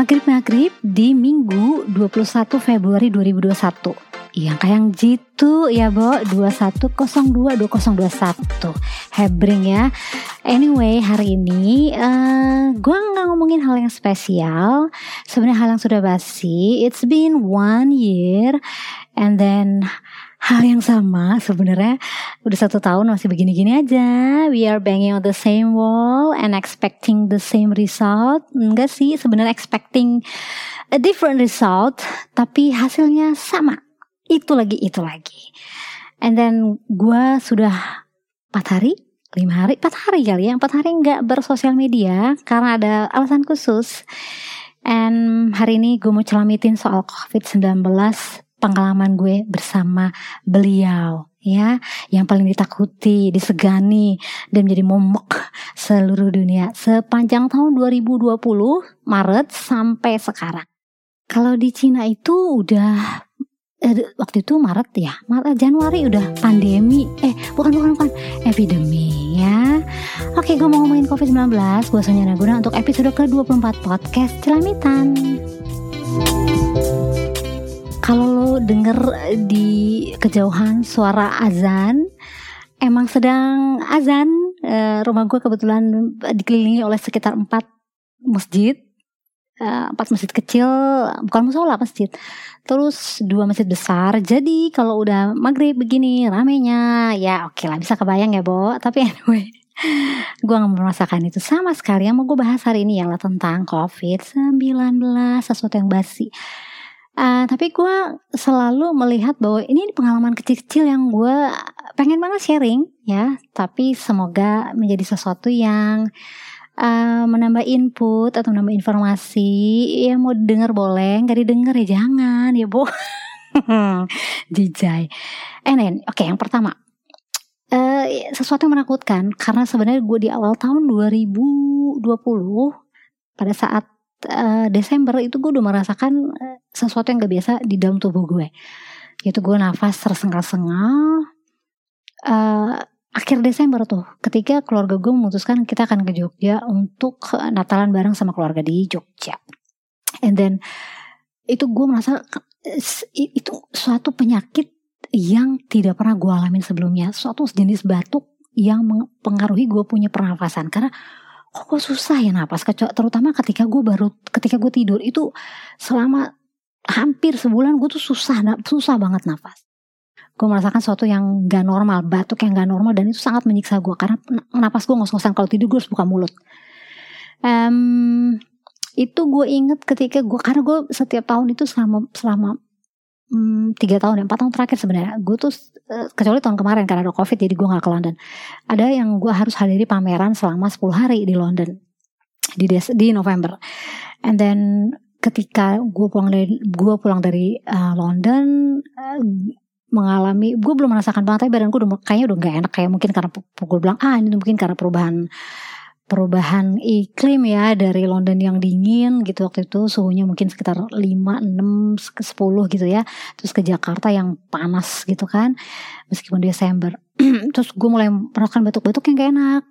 maghrib-maghrib di Minggu 21 Februari 2021 yang? Kayak gitu ya Bo. 2102 2021 Hebring ya. Anyway hari ini uh, eh, gue nggak ngomongin hal yang spesial. Sebenarnya hal yang sudah basi. It's been one year and then hal yang sama sebenarnya udah satu tahun masih begini-gini aja. We are banging on the same wall and expecting the same result. Enggak sih sebenarnya expecting a different result tapi hasilnya sama. Itu lagi itu lagi. And then gue sudah empat hari lima hari empat hari kali ya. Empat hari nggak bersosial media karena ada alasan khusus. And hari ini gue mau celamitin soal covid-19 pengalaman gue bersama beliau ya yang paling ditakuti, disegani dan menjadi momok seluruh dunia sepanjang tahun 2020 Maret sampai sekarang. Kalau di Cina itu udah eh, waktu itu Maret ya, Maret Januari udah pandemi. Eh, bukan bukan bukan epidemi ya. Oke, gue mau ngomongin COVID-19. Gue Sonya Naguna untuk episode ke-24 podcast Celamitan kalau lo denger di kejauhan suara azan, emang sedang azan. E, rumah gue kebetulan dikelilingi oleh sekitar empat masjid, e, empat masjid kecil, bukan musola masjid. Terus dua masjid besar. Jadi kalau udah maghrib begini ramenya, ya oke okay lah bisa kebayang ya Bo. Tapi anyway, gue gak merasakan itu sama sekali. Yang mau gue bahas hari ini ialah tentang COVID-19, sesuatu yang basi Uh, tapi gue selalu melihat bahwa ini pengalaman kecil-kecil yang gue pengen banget sharing ya. Tapi semoga menjadi sesuatu yang uh, menambah input atau menambah informasi. Ya mau denger boleh, nggak didengar ya jangan ya bu. Jijai. And oke okay, yang pertama. Uh, sesuatu yang menakutkan karena sebenarnya gue di awal tahun 2020 pada saat uh, Desember itu gue udah merasakan uh, sesuatu yang gak biasa di dalam tubuh gue. Yaitu gue nafas tersengal-sengal. Uh, akhir Desember tuh, ketika keluarga gue memutuskan kita akan ke Jogja untuk Natalan bareng sama keluarga di Jogja. And then itu gue merasa itu suatu penyakit yang tidak pernah gue alamin sebelumnya. Suatu jenis batuk yang mempengaruhi gue punya pernafasan. Karena kok gue susah ya napas? Terutama ketika gue baru ketika gue tidur itu selama hampir sebulan gue tuh susah susah banget nafas gue merasakan sesuatu yang gak normal batuk yang gak normal dan itu sangat menyiksa gue karena napas gue ngos-ngosan. Kalau tidur gue harus buka mulut. Um, itu gue inget ketika gue karena gue setiap tahun itu selama selama hmm, tiga tahun ya empat tahun terakhir sebenarnya. Gue tuh eh, kecuali tahun kemarin karena ada covid jadi gue nggak ke London. Ada yang gue harus hadiri pameran selama 10 hari di London di des di November. And then ketika gue pulang dari gue pulang dari uh, London uh, mengalami gue belum merasakan banget tapi badan gue udah kayaknya udah gak enak. Kayak mungkin karena pukul bilang ah ini mungkin karena perubahan perubahan iklim ya dari London yang dingin gitu waktu itu suhunya mungkin sekitar 5, 6, 10 gitu ya. Terus ke Jakarta yang panas gitu kan meskipun Desember. Terus gue mulai merasakan batuk-batuk yang gak enak.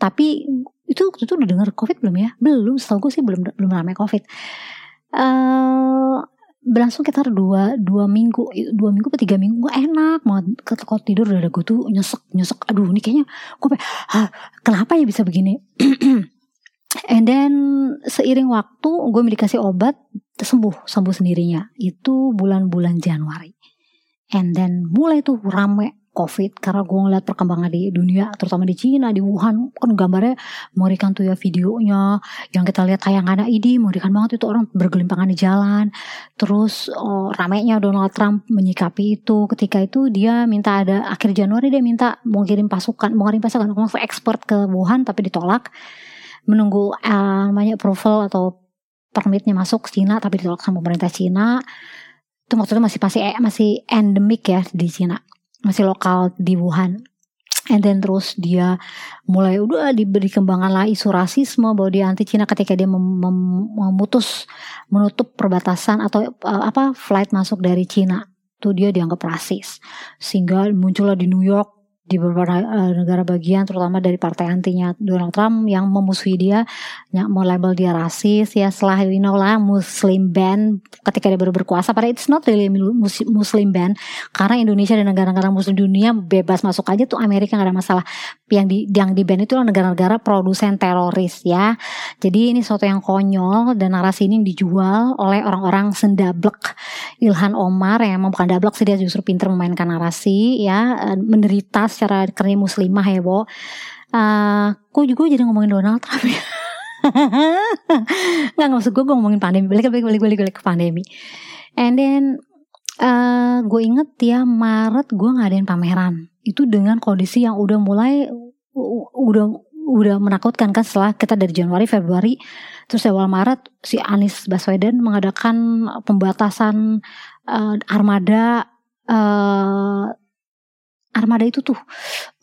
Tapi itu waktu itu udah denger covid belum ya? Belum setahu gue sih belum belum ramai covid. Uh, berlangsung sekitar dua dua minggu dua minggu atau tiga minggu gue enak banget. Kalau tidur udah gue tuh nyesek nyesek. Aduh ini kayaknya gue kenapa ya bisa begini? And then seiring waktu gue dikasih obat sembuh sembuh sendirinya. Itu bulan-bulan Januari. And then mulai tuh rame COVID karena gue ngeliat perkembangan di dunia terutama di Cina di Wuhan kan gambarnya mengerikan tuh ya videonya. Yang kita lihat tayangan ID mengerikan banget itu orang bergelimpangan di jalan. Terus oh, ramainya Donald Trump menyikapi itu. Ketika itu dia minta ada akhir Januari dia minta mau kirim pasukan mau kirim pasukan mau ekspor ke Wuhan tapi ditolak. Menunggu uh, namanya approval atau permitnya masuk Cina tapi ditolak sama pemerintah Cina. Itu maksudnya masih masih masih endemik ya di Cina masih lokal di Wuhan. And then terus dia mulai udah diberi kembangan lah isu rasisme bahwa dia anti Cina ketika dia mem mem memutus menutup perbatasan atau uh, apa flight masuk dari Cina. Tuh dia dianggap rasis. Sehingga muncullah di New York di beberapa uh, negara bagian terutama dari partai antinya Donald Trump yang memusuhi dia yang mau label dia rasis ya setelah we know lah Muslim ban ketika dia baru berkuasa pada it's not really Muslim ban karena Indonesia dan negara-negara Muslim dunia bebas masuk aja tuh Amerika gak ada masalah. Yang di yang di ban itu negara-negara produsen teroris ya. Jadi ini sesuatu yang konyol dan narasi ini yang dijual oleh orang-orang sendablek. Ilhan Omar yang emang bukan dablek sih dia justru pinter memainkan narasi ya eh, menderita secara kerja muslimah ya Bo. Uh, kok juga jadi ngomongin Donald Trump ya. Nggak maksud gue gue ngomongin pandemi balik balik balik balik, ke pandemi and then uh, gue inget ya Maret gue ngadain pameran itu dengan kondisi yang udah mulai udah udah menakutkan kan setelah kita dari Januari Februari terus awal Maret si Anies Baswedan mengadakan pembatasan uh, armada uh, armada itu tuh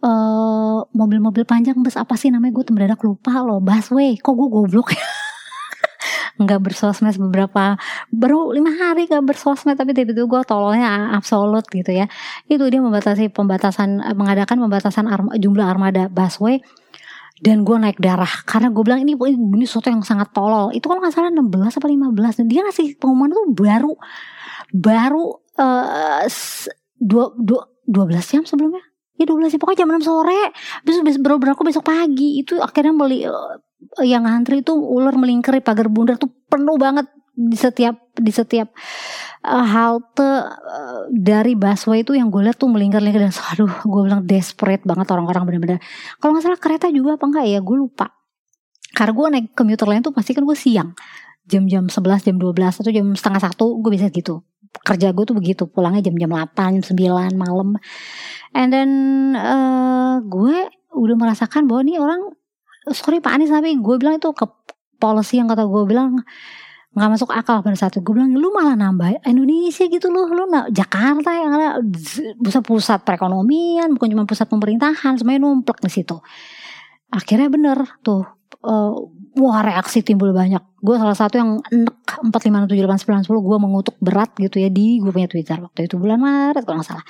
eh, mobil-mobil panjang bus apa sih namanya? Gue mendadak lupa loh busway. Kok gue goblok? Ya nggak bersosmed beberapa baru lima hari nggak bersosmed tapi tiba-tiba gue tololnya absolut gitu ya. Itu dia membatasi pembatasan mengadakan pembatasan arma, jumlah armada busway dan gue naik darah. Karena gue bilang ini ini sesuatu yang sangat tolol. Itu kalau nggak salah 16 apa 15 dan dia ngasih pengumuman itu baru baru uh, dua, dua 12 jam sebelumnya. Ya 12 jam. Pokoknya jam 6 sore. Terus baru berlaku besok pagi. Itu akhirnya beli uh, yang ngantri itu ular melingkari pagar bundar tuh penuh banget di setiap di setiap uh, halte uh, dari busway itu yang gue lihat tuh melingkar-lingkar dan aduh gue bilang desperate banget orang-orang bener-bener. Kalau nggak salah kereta juga apa enggak ya? Gue lupa. Karena gue naik komuter lain tuh pasti kan gue siang. Jam-jam 11 jam 12 atau jam setengah satu gue bisa gitu kerja gue tuh begitu pulangnya jam-jam 8 jam 9 malam. And then uh, gue udah merasakan bahwa nih orang sorry Pak Anies tapi gue bilang itu ke policy yang kata gue bilang nggak masuk akal pada saat itu. Gue bilang lu malah nambah Indonesia gitu loh lu nah, Jakarta yang ada pusat pusat perekonomian bukan cuma pusat pemerintahan semuanya numplek di situ. Akhirnya bener tuh uh, wah reaksi timbul banyak. Gue salah satu yang enek 4, 5, 7, 8, 9, 10 gue mengutuk berat gitu ya di gue punya Twitter waktu itu bulan Maret kalau gak salah.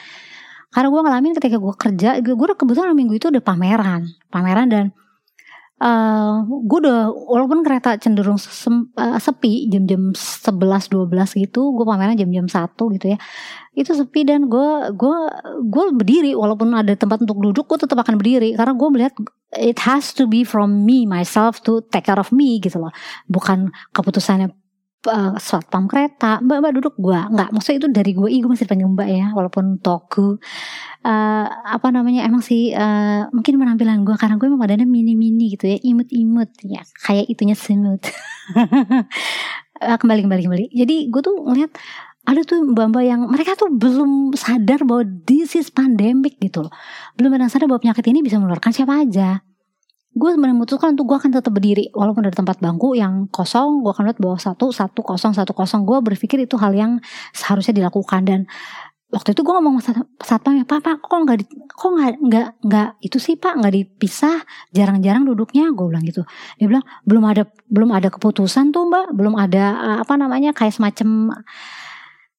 Karena gue ngalamin ketika gue kerja, gue kebetulan minggu itu udah pameran, pameran dan uh, gue udah walaupun kereta cenderung sem, uh, sepi jam-jam 11 12 gitu gue pameran jam-jam 1 gitu ya. Itu sepi dan gue gue gue berdiri walaupun ada tempat untuk duduk gue tetap akan berdiri. Karena gue melihat it has to be from me myself to take care of me gitu loh. Bukan keputusannya uh, satpam kereta. Mbak mbak duduk gue nggak maksudnya itu dari gue gue masih panggil mbak ya walaupun toku uh, apa namanya emang sih uh, mungkin penampilan gue karena gue emang badannya mini mini gitu ya imut imut ya. Kayak itunya semut kembali kembali kembali. Jadi gue tuh ngeliat ada tuh mbak-mbak yang mereka tuh belum sadar bahwa this is pandemic gitu loh. Belum ada sadar bahwa penyakit ini bisa menularkan siapa aja gue memutuskan untuk gue akan tetap berdiri walaupun ada tempat bangku yang kosong gue akan lihat bahwa satu satu kosong satu kosong. Gue berpikir itu hal yang seharusnya dilakukan. Dan waktu itu gue ngomong sama satpam ya pak pak kok nggak kok nggak nggak nggak itu sih pak? Nggak dipisah? Jarang-jarang duduknya? Gue bilang gitu. Dia bilang belum ada belum ada keputusan tuh mbak. Belum ada apa namanya kayak semacam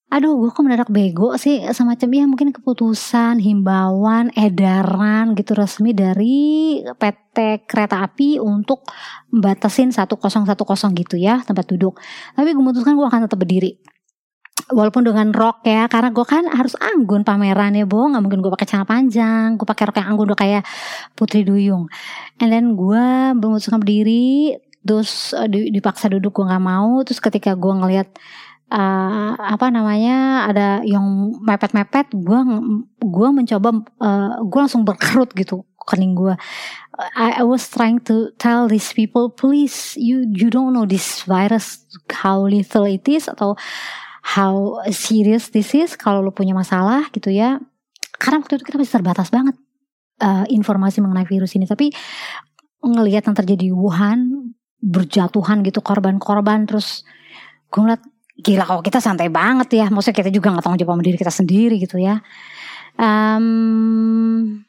Aduh, gue kok mendadak bego sih semacam ya mungkin keputusan, himbauan, edaran gitu resmi dari PT Kereta Api untuk batasin 1010 gitu ya tempat duduk. Tapi gue memutuskan gue akan tetap berdiri. Walaupun dengan rok ya, karena gue kan harus anggun pameran ya, bo nggak mungkin gue pakai celana panjang, gue pakai rok yang anggun udah kayak Putri Duyung. And then gue memutuskan berdiri, terus uh, dipaksa duduk gue nggak mau, terus ketika gue ngeliat uh, apa namanya ada yang mepet-mepet gue gue mencoba uh, gue langsung berkerut gitu kening gue I, I was trying to tell these people please you you don't know this virus how lethal it is atau how serious this is kalau lo punya masalah gitu ya. Karena waktu itu kita masih terbatas banget uh, informasi mengenai virus ini. Tapi ngelihat yang terjadi di Wuhan berjatuhan gitu korban-korban terus gue ngeliat gila kalau kita santai banget ya. Maksudnya kita juga nggak tanggung jawab sama diri kita sendiri gitu ya. Um,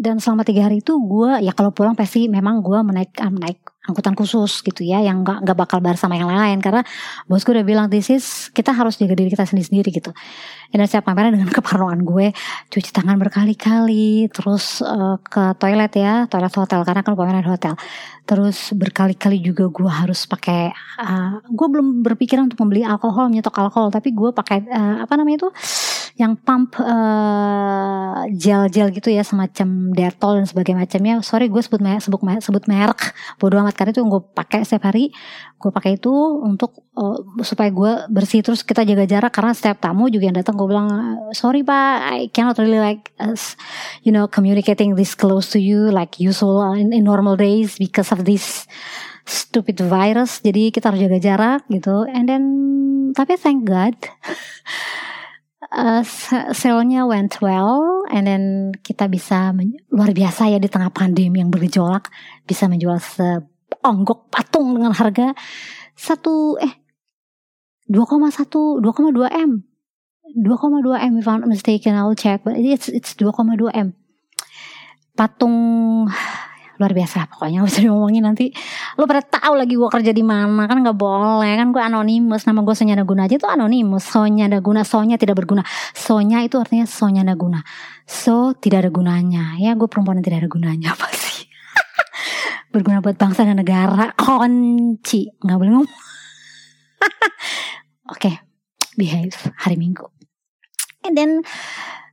dan selama tiga hari itu gue ya kalau pulang pasti memang gue menaik um, naik angkutan khusus gitu ya yang nggak nggak bakal bar sama yang lain. Karena bosku udah bilang this is kita harus jaga diri kita sendiri sendiri gitu. Dan saya pameran dengan keparnoan gue cuci tangan berkali-kali terus uh, ke toilet ya toilet hotel. Karena kan pameran hotel. Terus berkali-kali juga gue harus pakai uh, gue belum berpikiran untuk membeli alkohol nyetok alkohol. Tapi gue pakai uh, apa namanya itu yang pump uh, gel-gel gitu ya semacam detol dan sebagainya macamnya. Sorry gue sebut merek sebut merek, sebut merek. Bodo amat karena itu gue pakai setiap hari. Gue pakai itu untuk uh, supaya gue bersih. Terus kita jaga jarak karena setiap tamu juga yang datang gue bilang sorry pak I cannot really like uh, you know communicating this close to you like usual in, in normal days because of this stupid virus. Jadi kita harus jaga jarak gitu. And then tapi thank God uh, sale-nya went well and then kita bisa luar biasa ya di tengah pandemi yang bergejolak bisa menjual seonggok patung dengan harga satu eh 2,1 2,2 m. 2,2 m if I'm not mistaken I'll check but it's it's 2,2 m. Patung luar biasa pokoknya bisa diomongin nanti. Lu pada tahu lagi gue kerja di mana kan nggak boleh kan gue anonimus. Nama gue Sonya Naguna aja tuh anonimus. Sonya Naguna Sonya tidak berguna. Sonya itu artinya Sonya Naguna. So tidak ada gunanya. Ya gue perempuan yang tidak ada gunanya apa sih berguna buat bangsa dan negara. Kunci nggak boleh ngomong. Oke okay. behave hari Minggu. And then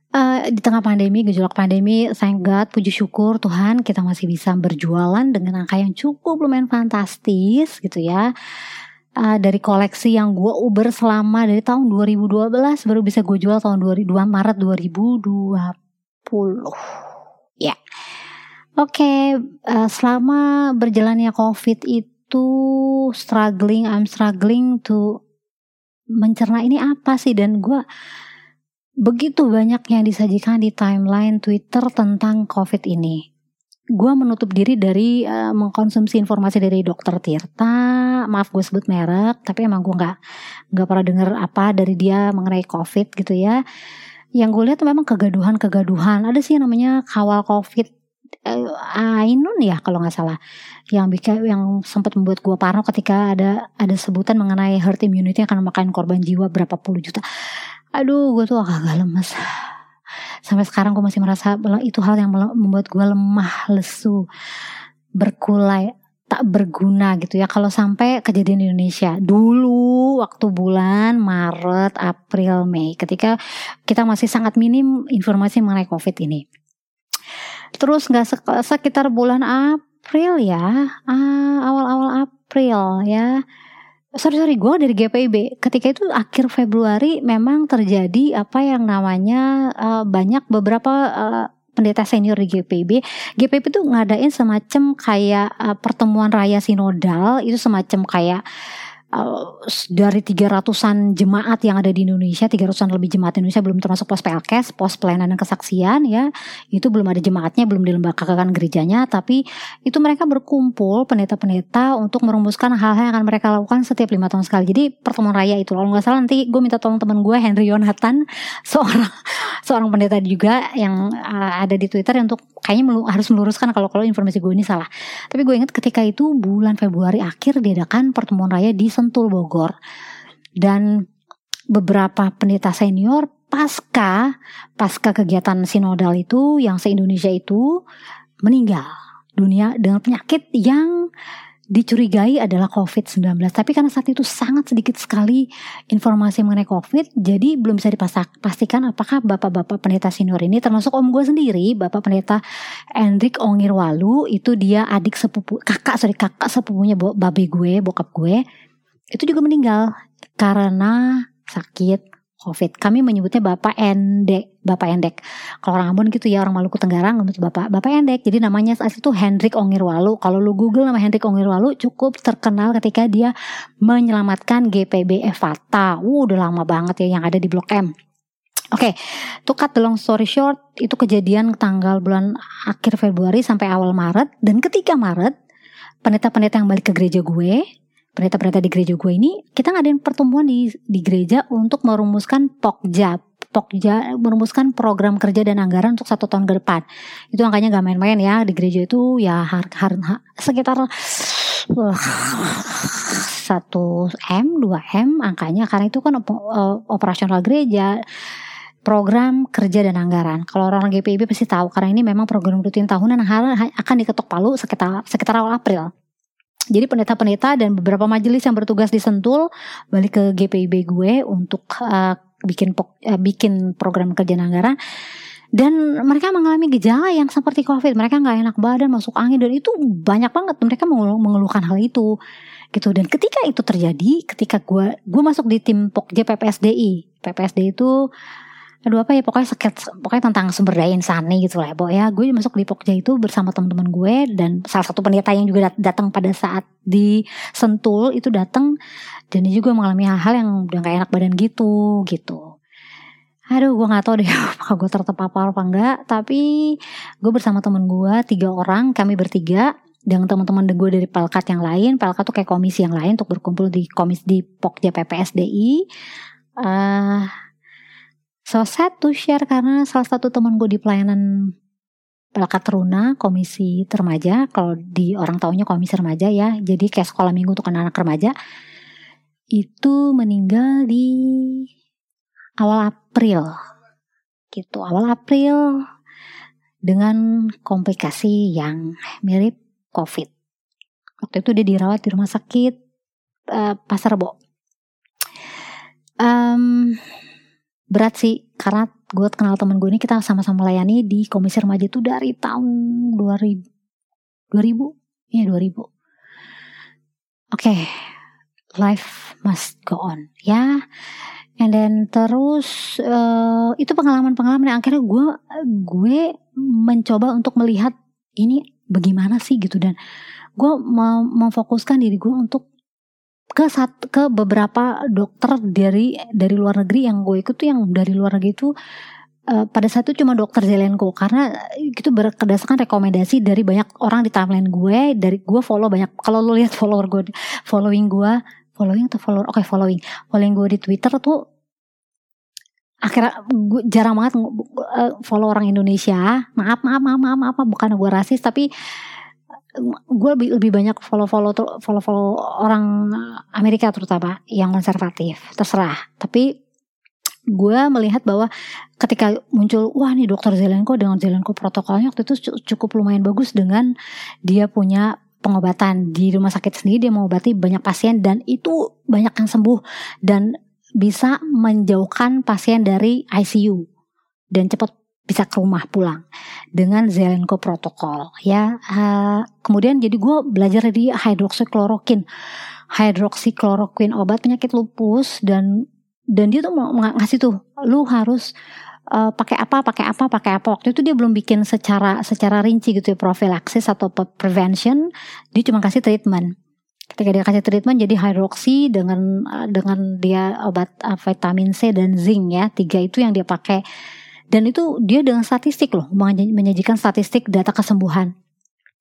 Uh, di tengah pandemi, gejolak pandemi, thank God, puji syukur Tuhan kita masih bisa berjualan dengan angka yang cukup lumayan fantastis gitu ya. Uh, dari koleksi yang gue uber selama dari tahun 2012 baru bisa gue jual tahun 2002 Maret 2020. Ya. Oke, okay, uh, eh, selama berjalannya COVID itu struggling, I'm struggling to mencerna ini apa sih dan gue Begitu banyak yang disajikan di timeline Twitter tentang COVID ini. Gue menutup diri dari uh, mengkonsumsi informasi dari dokter Tirta. Maaf gue sebut merek, tapi emang gue nggak nggak pernah dengar apa dari dia mengenai COVID gitu ya. Yang gue lihat memang kegaduhan-kegaduhan. Ada sih yang namanya kawal COVID uh, Ainun ya kalau nggak salah yang bikin yang sempat membuat gue parno ketika ada ada sebutan mengenai herd immunity akan memakan korban jiwa berapa puluh juta aduh gue tuh agak lemes. Sampai sekarang gue masih merasa itu hal yang membuat gue lemah lesu berkulai tak berguna gitu ya. Kalau sampai kejadian di Indonesia dulu waktu bulan Maret April Mei ketika kita masih sangat minim informasi mengenai COVID ini. Terus nggak sekitar bulan April ya ah, awal-awal April ya sorry sorry gue dari GPIB ketika itu akhir Februari memang terjadi apa yang namanya uh, banyak beberapa uh, pendeta senior di GPIB GPIB itu ngadain semacam kayak uh, pertemuan raya sinodal. Itu semacam kayak Uh, dari 300-an jemaat yang ada di Indonesia, 300-an lebih jemaat Indonesia belum termasuk pos PLKes, pos pelayanan dan kesaksian ya. Itu belum ada jemaatnya, belum dilembagakan gerejanya, tapi itu mereka berkumpul pendeta-pendeta untuk merumuskan hal-hal yang akan mereka lakukan setiap lima tahun sekali. Jadi pertemuan raya itu kalau nggak salah nanti gue minta tolong teman gue Henry Yonatan, seorang seorang pendeta juga yang uh, ada di Twitter untuk kayaknya melu harus meluruskan kalau kalau informasi gue ini salah. Tapi gue ingat ketika itu bulan Februari akhir diadakan pertemuan raya di Sentul Bogor dan beberapa pendeta senior pasca pasca kegiatan sinodal itu yang se Indonesia itu meninggal dunia dengan penyakit yang dicurigai adalah COVID-19. Tapi karena saat itu sangat sedikit sekali informasi mengenai COVID, jadi belum bisa dipastikan apakah bapak-bapak pendeta senior ini, termasuk om gue sendiri, bapak pendeta Hendrik Ongirwalu, itu dia adik sepupu, kakak, sorry kakak sepupunya babe gue, bokap gue, itu juga meninggal karena sakit COVID. Kami menyebutnya Bapak Endek, Bapak Endek. Kalau orang Ambon gitu ya, orang Maluku Tenggara ngebut Bapak Bapak Endek. Jadi namanya asli itu Hendrik Ongirwalu. Kalau lu Google nama Hendrik Ongirwalu cukup terkenal ketika dia menyelamatkan GPB Evata. Uh, udah lama banget ya yang ada di Blok M. Oke, okay, to cut the long story short, itu kejadian tanggal bulan akhir Februari sampai awal Maret. Dan ketika Maret, pendeta-pendeta yang balik ke gereja gue, pendeta-pendeta di gereja gue ini kita ngadain pertemuan di di gereja untuk merumuskan pokja pokja merumuskan program kerja dan anggaran untuk satu tahun ke depan itu angkanya gak main-main ya di gereja itu ya har, har, har sekitar satu m 2 m angkanya karena itu kan operasional gereja program kerja dan anggaran. Kalau orang GPIB pasti tahu karena ini memang program rutin tahunan akan diketok palu sekitar sekitar awal April. Jadi pendeta-pendeta dan beberapa majelis yang bertugas di Sentul balik ke GPIB gue untuk uh, bikin uh, bikin program kerja anggaran dan mereka mengalami gejala yang seperti COVID. Mereka nggak enak badan, masuk angin dan itu banyak banget mereka mengeluhkan hal itu gitu. Dan ketika itu terjadi, ketika gue gue masuk di tim Pokja PPSDI itu aduh apa ya pokoknya seket pokoknya tentang sumber daya insani gitu lah ya ya. Gue masuk di Pokja itu bersama teman-teman gue dan salah satu pendeta yang juga datang pada saat di Sentul itu datang dan dia juga mengalami hal-hal yang udah gak enak badan gitu gitu. Aduh gue nggak tahu deh apakah gue tertepapar apa enggak tapi gue bersama temen gue tiga orang kami bertiga dengan teman-teman gue dari Pelkat yang lain. Pelkat tuh kayak komisi yang lain untuk berkumpul di komisi di Pokja PPSDI uh, eh, So sad to share karena salah satu teman gue di pelayanan Pelkat Teruna, komisi remaja, kalau di orang taunya komisi remaja ya, jadi kayak sekolah minggu untuk anak-anak remaja, itu meninggal di awal April, gitu, awal April. Dengan komplikasi yang mirip COVID. Waktu itu dia dirawat di rumah sakit uh, Pasar Bo. Um, berat sih karena gue kenal temen gue ini kita sama-sama melayani di komisi remaja itu dari tahun 2000 2000 ya 2000 oke okay. life must go on ya. And then terus uh, itu pengalaman-pengalaman yang akhirnya gue gue mencoba untuk melihat ini bagaimana sih gitu. Dan gue mau memfokuskan diri gue untuk ke satu ke beberapa dokter dari dari luar negeri yang gue ikut tuh yang dari luar negeri itu uh, pada saat itu cuma dokter Zelenko karena itu berdasarkan rekomendasi dari banyak orang di timeline gue dari gue follow banyak kalau lo lihat follower gue following gue following atau follower oke okay, following. Following gue di Twitter tuh akhirnya gue jarang banget uh, follow orang Indonesia. Maaf maaf maaf maaf maaf bukan gue rasis tapi gue lebih lebih banyak follow follow follow follow orang Amerika terutama yang konservatif terserah. Tapi gue melihat bahwa ketika muncul wah nih dokter Zelenko dengan Zelenko protokolnya waktu itu cukup lumayan bagus dengan dia punya pengobatan di rumah sakit sendiri dia mengobati banyak pasien dan itu banyak yang sembuh dan bisa menjauhkan pasien dari ICU dan cepat bisa ke rumah pulang dengan Zelenko protokol ya. Uh, kemudian jadi gue belajar di hidroksikloroquine hidroksikloroquine obat penyakit lupus dan dan dia tuh mau ngasih tuh lu harus uh, pakai apa pakai apa pakai apa. Waktu itu dia belum bikin secara secara rinci gitu ya profilaksis atau prevention. Dia cuma kasih treatment. Ketika dia kasih treatment jadi hidroksi dengan uh, dengan dia obat uh, vitamin C dan zinc ya. Tiga itu yang dia pakai dan itu dia dengan statistik loh, menyajikan statistik data kesembuhan.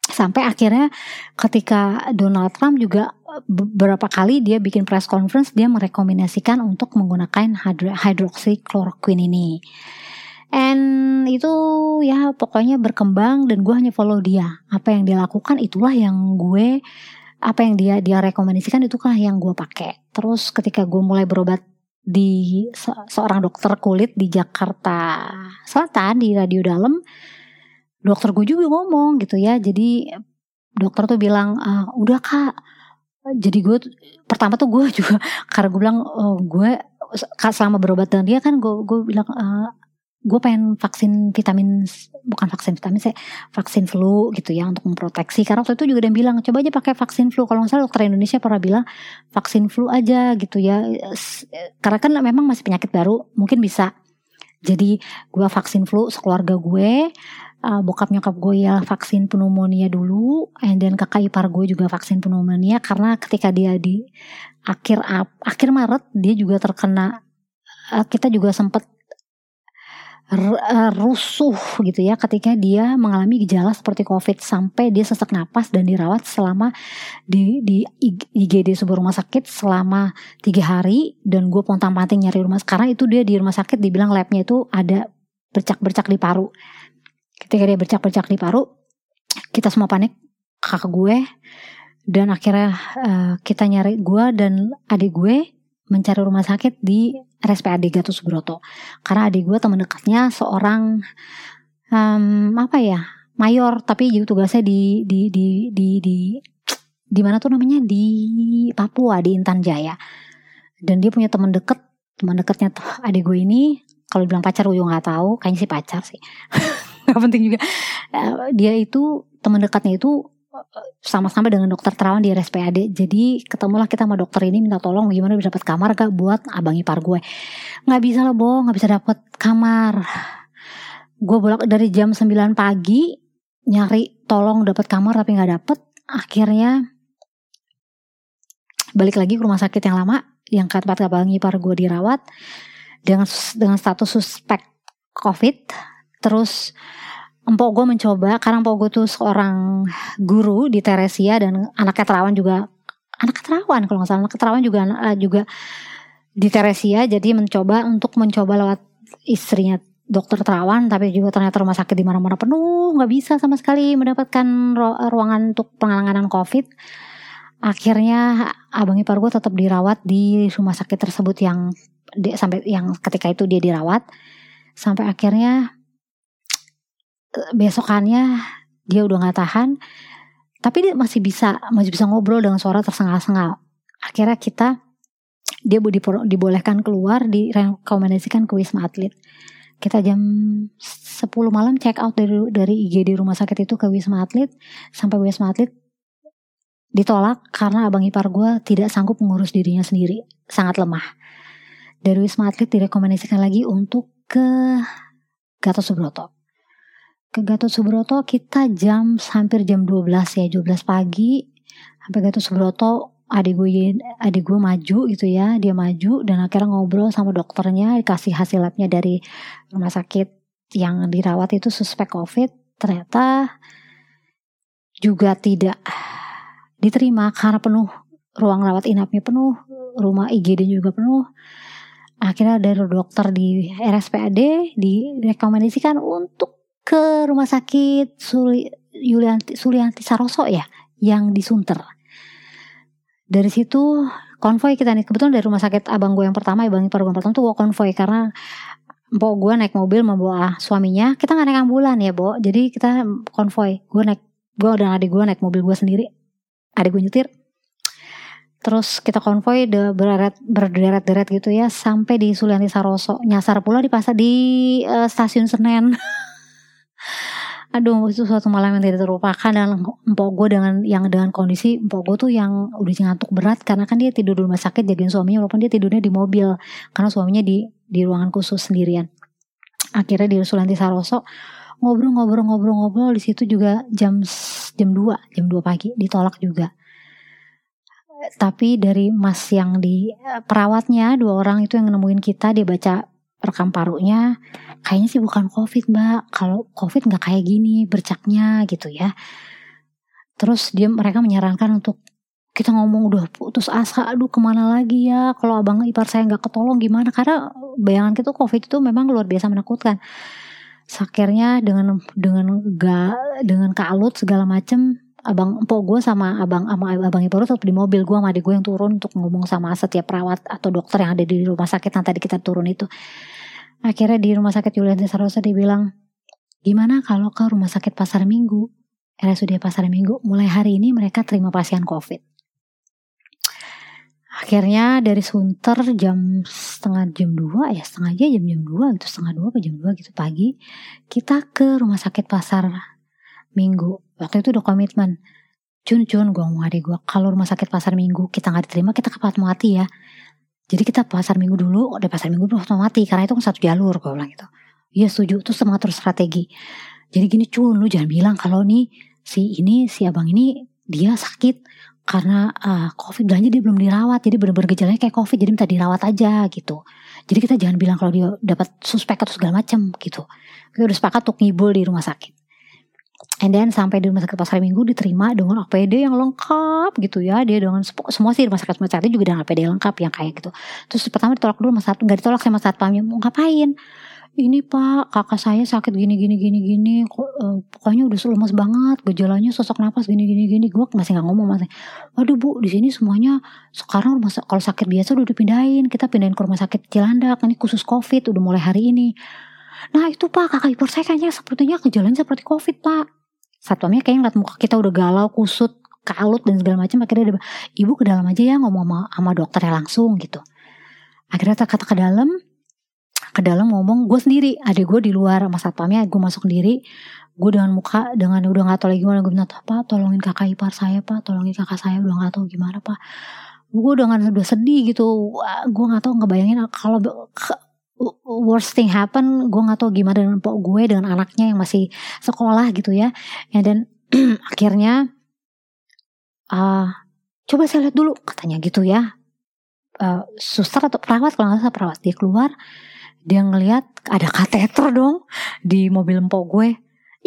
Sampai akhirnya ketika Donald Trump juga beberapa kali dia bikin press conference dia merekomendasikan untuk menggunakan hydroxychloroquine ini. And itu ya pokoknya berkembang dan gue hanya follow dia. Apa yang dia lakukan itulah yang gue apa yang dia dia rekomendasikan itulah yang gue pakai. Terus ketika gue mulai berobat di se seorang dokter kulit di Jakarta Selatan di radio dalam. Dokter gue juga ngomong gitu ya jadi dokter tuh bilang ah, udah kak. Jadi gue pertama tuh gue juga karena gue bilang oh, gue selama berobat dengan dia kan gue gue bilang uh, gue pengen vaksin vitamin bukan vaksin vitamin saya vaksin flu gitu ya untuk memproteksi. Karena waktu itu juga dia bilang coba aja pakai vaksin flu. Kalau salah dokter Indonesia pernah bilang vaksin flu aja gitu ya. Karena kan memang masih penyakit baru mungkin bisa. Jadi gue vaksin flu sekeluarga gue uh, bokap nyokap gue ya vaksin pneumonia dulu and then kakak ipar gue juga vaksin pneumonia karena ketika dia di akhir akhir Maret dia juga terkena uh, kita juga sempat Eh, rusuh gitu ya ketika dia mengalami gejala seperti COVID sampai dia sesak napas dan dirawat selama di di IGD sebuah rumah sakit selama tiga hari dan gue pontang panting nyari rumah. Sekarang itu dia di rumah sakit dibilang labnya itu ada bercak-bercak di paru. Ketika dia bercak-bercak di paru kita semua panik kakak gue dan akhirnya uh, kita nyari gue dan adik gue mencari rumah sakit di RSPAD Gatot Subroto. Karena adik gue teman dekatnya seorang um, apa ya mayor tapi juga tugasnya di di di di di di mana tuh namanya? Di Papua di Intan Jaya. Dan dia punya teman deket teman dekatnya tuh adik gue ini kalau bilang pacar gue juga nggak tahu kayaknya sih pacar sih. Nggak penting juga. Uh, dia itu teman dekatnya itu sama-sama dengan dokter Terawan di RSPAD. Jadi ketemulah kita sama dokter ini minta tolong gimana bisa dapat kamar gak buat abang ipar gue. Nggak bisa lah boh, nggak bisa dapat kamar. Gue bolak dari jam 9 pagi nyari tolong dapat kamar tapi nggak dapet. Akhirnya balik lagi ke rumah sakit yang lama yang ke tempat abang ipar gue dirawat dengan dengan status suspek COVID. Terus empok gue mencoba karena empok gue tuh seorang guru di Teresia dan anaknya terawan juga anak terawan kalau nggak salah anak terawan juga uh, juga di Teresia. Jadi mencoba untuk mencoba lewat istrinya dokter terawan tapi juga ternyata rumah sakit di mana-mana penuh nggak bisa sama sekali mendapatkan ruangan untuk penanganan covid. Akhirnya abang ipar gue tetap dirawat di rumah sakit tersebut yang di, sampai yang ketika itu dia dirawat. Sampai akhirnya besokannya dia udah nggak tahan tapi dia masih bisa masih bisa ngobrol dengan suara tersengal-sengal. Akhirnya kita dia dibolehkan keluar direkomendasikan ke wisma atlet. Kita jam 10 malam check out dari dari IGD rumah sakit itu ke wisma atlet. Sampai wisma atlet ditolak karena abang ipar gue tidak sanggup mengurus dirinya sendiri. Sangat lemah. Dari wisma atlet direkomendasikan lagi untuk ke Gatot Subroto ke Gatot Subroto kita jam hampir jam 12 ya 12 pagi. Sampai Gatot Subroto adik gue adik gue maju gitu ya dia maju dan akhirnya ngobrol sama dokternya dikasih hasil labnya dari rumah sakit yang dirawat itu suspek covid. Ternyata juga tidak diterima karena penuh ruang rawat inapnya penuh rumah IGD juga penuh. Akhirnya dari dokter di RSPAD direkomendasikan untuk ke rumah sakit Suli, Yulianti, Saroso ya yang di Sunter. Dari situ konvoy kita nih kebetulan dari rumah sakit abang gue yang pertama abang ipar gue pertama tuh gue konvoy karena Mbok gue naik mobil membawa suaminya kita nggak naik ambulan ya Bo. Jadi kita konvoy gue naik gue dan adik gue naik mobil gue sendiri adik gue nyetir. Terus kita konvoy de berderet berderet-deret gitu ya sampai di Sulianti Saroso. Nyasar pula di pasar di uh, stasiun Senen aduh itu suatu malam yang tidak terlupakan dan empok gue dengan yang dengan kondisi empok gue tuh yang udah ngantuk berat karena kan dia tidur di rumah sakit jagain suaminya walaupun dia tidurnya di mobil karena suaminya di di ruangan khusus sendirian. Akhirnya di Sulanti Saroso ngobrol-ngobrol-ngobrol-ngobrol di situ juga jam jam 2 jam 2 pagi ditolak juga. Tapi dari mas yang di eh, perawatnya dua orang itu yang nemuin kita dia baca rekam parunya kayaknya sih bukan covid mbak. Kalau covid nggak kayak gini bercaknya gitu ya. Terus dia mereka menyarankan untuk kita ngomong udah putus asa aduh ke mana lagi ya? Kalau abang ipar saya nggak ketolong gimana? Karena bayangan kita covid itu memang luar biasa menakutkan. Sakirnya dengan dengan ga dengan kalut segala macem abang empok gue sama abang sama abang ipar tetap di mobil. Gue sama adik gue yang turun untuk ngomong sama setiap perawat atau dokter yang ada di rumah sakit yang tadi kita turun itu Akhirnya di rumah sakit Yulianti Sarosa dibilang, gimana kalau ke rumah sakit Pasar Minggu, RSUD Pasar Minggu, mulai hari ini mereka terima pasien COVID. Akhirnya dari Sunter jam setengah jam 2 ya setengah aja jam jam 2 gitu setengah 2 ke jam 2 gitu pagi kita ke rumah sakit pasar minggu. Waktu itu udah komitmen cun cun gue mau adik gue kalau rumah sakit pasar minggu kita nggak diterima kita ke mati ya jadi kita pasar minggu dulu, udah pasar minggu dulu mati karena itu kan satu jalur gue bilang gitu. Iya setuju, terus strategi. Jadi gini cun, lu jangan bilang kalau nih si ini si abang ini dia sakit karena uh, covid belanja dia belum dirawat jadi bener-bener gejalanya kayak covid jadi minta dirawat aja gitu jadi kita jangan bilang kalau dia dapat suspek atau segala macam gitu kita udah sepakat untuk ngibul di rumah sakit And then sampai di rumah sakit pasar minggu diterima dengan APD yang lengkap gitu ya. Dia dengan semua sih rumah sakit rumah sakit juga dengan APD lengkap yang kayak gitu. Terus pertama ditolak dulu mas satu nggak ditolak sama satpamnya mau ngapain? ini pak kakak saya sakit gini gini gini gini. Uh, pokoknya udah lemas banget. Gejalanya sosok napas gini gini gini. Gue masih nggak ngomong masih. Waduh bu di sini semuanya sekarang rumah kalau sakit biasa udah dipindahin. Kita pindahin ke rumah sakit Cilandak. Ini khusus covid udah mulai hari ini. Nah itu pak kakak ipar saya kayaknya sepertinya gejalanya seperti covid pak satpamnya kayak ngeliat muka kita udah galau kusut kalut dan segala macam. Akhirnya dia ibu ke dalam aja ya ngomong sama, sama dokternya langsung gitu. Akhirnya kata ke dalam ke dalam ngomong gue sendiri adik gue di luar sama satpamnya gue masuk sendiri. Gue dengan muka dengan udah nggak tahu lagi gimana. Gue bilang apa? Tolongin kakak ipar saya pak. Tolongin kakak saya udah nggak tahu gimana pak. Gue dengan udah sedih gitu. Gue nggak tahu ngebayangin kalau worst thing happen gue nggak tahu gimana dengan pok gue dengan anaknya yang masih sekolah gitu ya. Ya dan akhirnya uh, coba saya lihat dulu katanya gitu ya. Uh, suster atau perawat kalau nggak salah perawat dia keluar dia ngelihat ada kateter dong di mobil empok gue.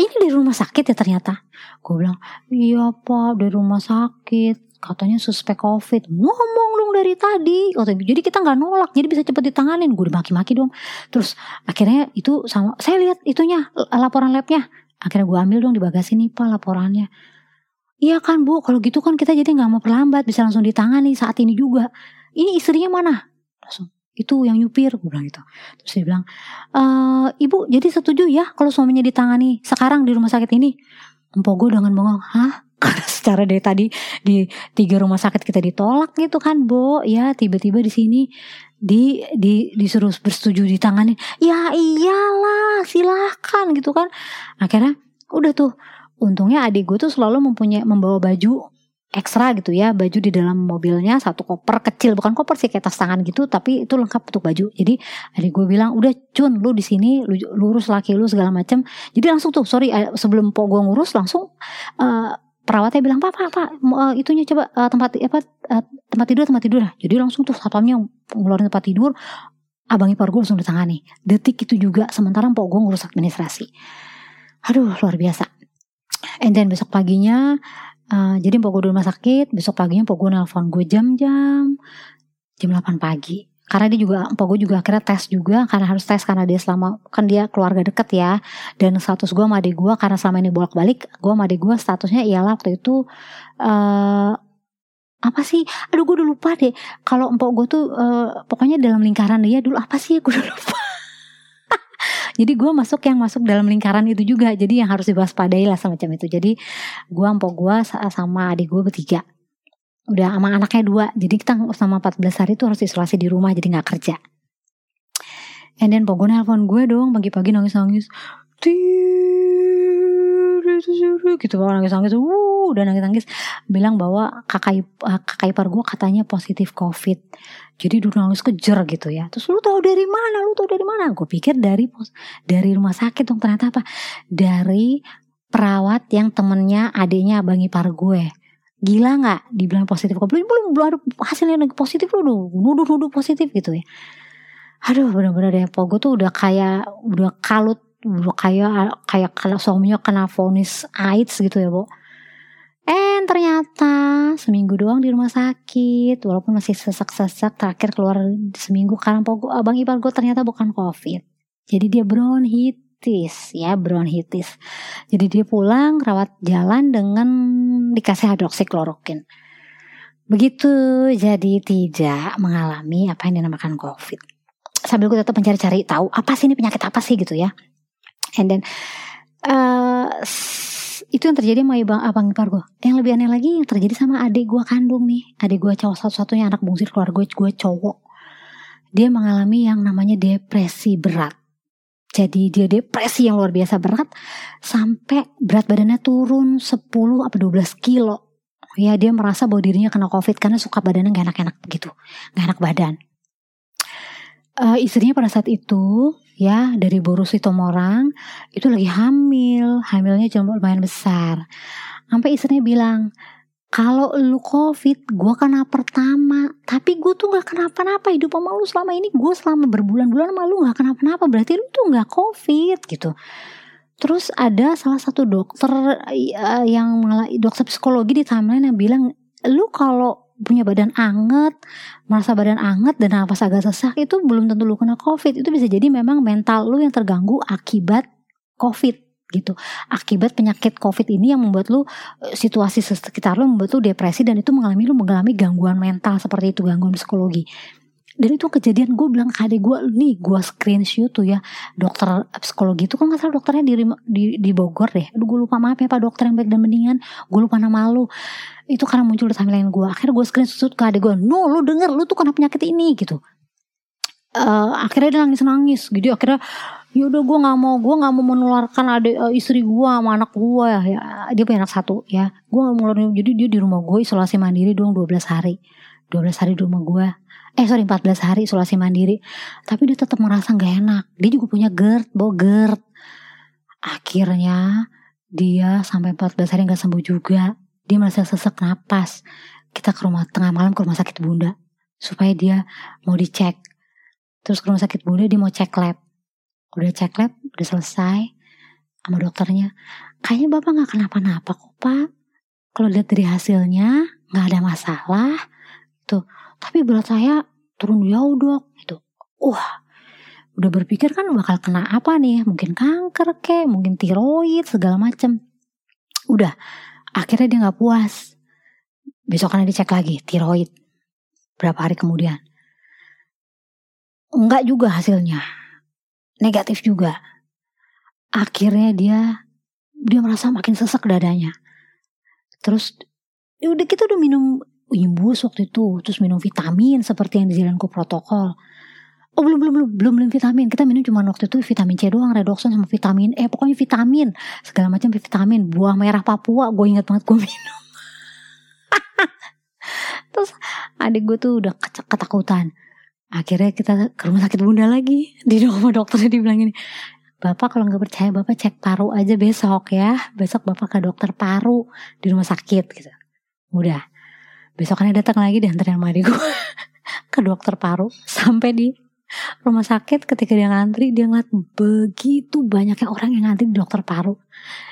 Ini di rumah sakit ya ternyata. Gue bilang iya pak dari rumah sakit katanya suspek covid. Ngomong dong dari tadi. Jadi kita nggak nolak. Jadi bisa cepet ditanganin. Gue dimaki-maki dong. Terus akhirnya itu sama. Saya lihat itunya laporan labnya. Akhirnya gue ambil dong di bagasi nih pak laporannya. Iya kan bu, kalau gitu kan kita jadi nggak mau perlambat, bisa langsung ditangani saat ini juga. Ini istrinya mana? Langsung, itu yang nyupir. Gue bilang gitu. Terus dia bilang e, ibu jadi setuju ya kalau suaminya ditangani sekarang di rumah sakit ini? Empok gue dengan bengong hah karena secara dari tadi di tiga rumah sakit kita ditolak gitu kan bo. Ya tiba-tiba di sini di di disuruh bersetuju ditangani ya iyalah silahkan gitu kan. Akhirnya udah tuh untungnya adik gue tuh selalu mempunyai membawa baju ekstra gitu ya baju di dalam mobilnya satu koper kecil bukan koper sih kayak tas tangan gitu tapi itu lengkap untuk baju. Jadi adik gue bilang udah cun lu di sini lu lurus laki lu segala macam jadi langsung tuh sorry eh, sebelum po gue ngurus langsung uh, perawatnya bilang pak pak pak uh, itunya coba uh, tempat apa uh, tempat tidur tempat tidur. Lah jadi langsung tuh satpamnya ngeluarin tempat tidur. Abang ipar gue langsung ditangani. Detik itu juga sementara po gue ngurus administrasi. Aduh luar biasa. And then besok paginya Uh, jadi mpok gue di rumah sakit, besok paginya mpok gue nelpon gue jam-jam jam 8 pagi. Karena dia juga, mpok gue juga akhirnya tes juga, karena harus tes karena dia selama, kan dia keluarga deket ya. Dan status gue sama adik gue, karena selama ini bolak-balik, gue sama adik gue statusnya ialah waktu itu, uh, apa sih? Aduh gue udah lupa deh. Kalau mpok gue tuh, uh, pokoknya dalam lingkaran dia dulu apa sih? Gue udah lupa. Jadi gue masuk yang masuk dalam lingkaran itu juga. Jadi yang harus diwaspadai lah semacam itu. Jadi gue empok gue sama adik gue bertiga. Udah sama anaknya dua. Jadi kita sama 14 hari itu harus isolasi di rumah jadi gak kerja. And then gue nelfon gue dong pagi-pagi nangis-nangis. gitu nangis-nangis. Uh, udah nangis-nangis. Bilang bahwa kakak, kakak ipar gue katanya positif covid jadi dulu nangis kejer gitu ya terus lu tahu dari mana lu tahu dari mana gue pikir dari dari rumah sakit dong ternyata apa dari perawat yang temennya adiknya abang ipar gue gila nggak dibilang positif kok? Belum belum belum ada hasilnya positif lu nuduh nuduh positif gitu ya. Aduh bener-bener deh po gue tuh udah kayak udah kalut udah kayak kayak kalau suaminya kena vonis AIDS gitu ya bu Eh ternyata seminggu doang di rumah sakit walaupun masih sesak-sesak terakhir keluar seminggu karena abang ipar gue ternyata bukan covid. Jadi dia bronkitis ya bronkitis. Jadi dia pulang rawat jalan dengan dikasih hidroksikloroquine begitu jadi tidak mengalami apa yang dinamakan covid. Sambil gue tetap mencari-cari tahu apa sih ini penyakit apa sih gitu ya. And then uh, itu yang terjadi sama abang abang ipar gue yang lebih aneh lagi yang terjadi sama adik gue kandung nih. Adik gue cowok satu-satunya anak bungsir keluarga gue gue cowok. Dia mengalami yang namanya depresi berat jadi dia depresi yang luar biasa berat. Sampai berat badannya turun 10 apa 12 kilo. Ya dia merasa bahwa dirinya kena covid karena suka badannya gak enak-enak begitu gak enak badan. Uh, istrinya pada saat itu ya dari Borusi Tomorang itu lagi hamil, hamilnya cuma lumayan besar. Sampai istrinya bilang, kalau lu covid, gue kena pertama, tapi gue tuh gak kenapa-napa hidup sama lu selama ini, gue selama berbulan-bulan sama lu gak kenapa-napa, berarti lu tuh gak covid gitu. Terus ada salah satu dokter uh, yang dokter psikologi di timeline yang bilang, lu kalau punya badan anget, merasa badan anget dan nafas agak sesak itu belum tentu lu kena covid. Itu bisa jadi memang mental lu yang terganggu akibat covid gitu. Akibat penyakit covid ini yang membuat lu eh, situasi sekitar lu membuat lu depresi dan itu mengalami lu mengalami gangguan mental seperti itu, gangguan psikologi. Dan itu kejadian gue bilang ke adik gue nih gue screenshot tuh ya dokter psikologi itu kan nggak salah dokternya di, di di Bogor deh. Aduh gue lupa maaf ya pak dokter yang baik dan mendingan. Gue lupa nama lu. Itu karena muncul di timeline gue akhirnya gue screenshot ke adik gue no lu denger lu tuh kena penyakit ini gitu. Uh, akhirnya dia nangis nangis gitu akhirnya yaudah gue nggak mau gue nggak mau menularkan adik uh, istri gue sama anak gue ya, ya dia punya anak satu ya. Gue nggak mau jadi dia di rumah gue isolasi mandiri dong 12 hari. 12 hari di rumah gue eh sorry 14 hari isolasi mandiri. Tapi dia tetap merasa nggak enak. Dia juga punya GERD bawa GERD. Akhirnya dia sampai 14 hari nggak sembuh juga. Dia merasa sesak napas. Kita ke rumah tengah malam ke rumah sakit bunda. Supaya dia mau dicek. Terus ke rumah sakit bunda dia mau cek lab udah cek lab udah selesai sama dokternya. Kayaknya bapak nggak kenapa-napa kok pak. Kalau lihat dari hasilnya nggak ada masalah. Tuh tapi berat saya turun jauh dok. Gitu. Wah udah berpikir kan bakal kena apa nih? Mungkin kanker kek mungkin tiroid segala macem. Udah akhirnya dia nggak puas. Besok karena dicek lagi tiroid. Berapa hari kemudian? Enggak juga hasilnya negatif juga. Akhirnya dia dia merasa makin sesek dadanya. Terus ya udah kita udah minum imbus waktu itu terus minum vitamin seperti yang dijalankan protokol. Oh belum belum belum belum belum vitamin. Kita minum cuma waktu itu vitamin C doang redoxon sama vitamin E pokoknya vitamin. Segala macam vitamin buah merah Papua gue inget banget gue minum. Terus adik gue tuh udah ketakutan akhirnya kita ke rumah sakit bunda lagi. Di rumah dokternya dibilang ini Bapak kalau nggak percaya Bapak cek paru aja besok ya. Besok Bapak ke dokter paru di rumah sakit gitu. Udah. Besokannya datang lagi diantarin sama adik gue ke dokter paru. Sampai di rumah sakit ketika dia ngantri dia ngeliat begitu banyaknya orang yang ngantri di dokter paru.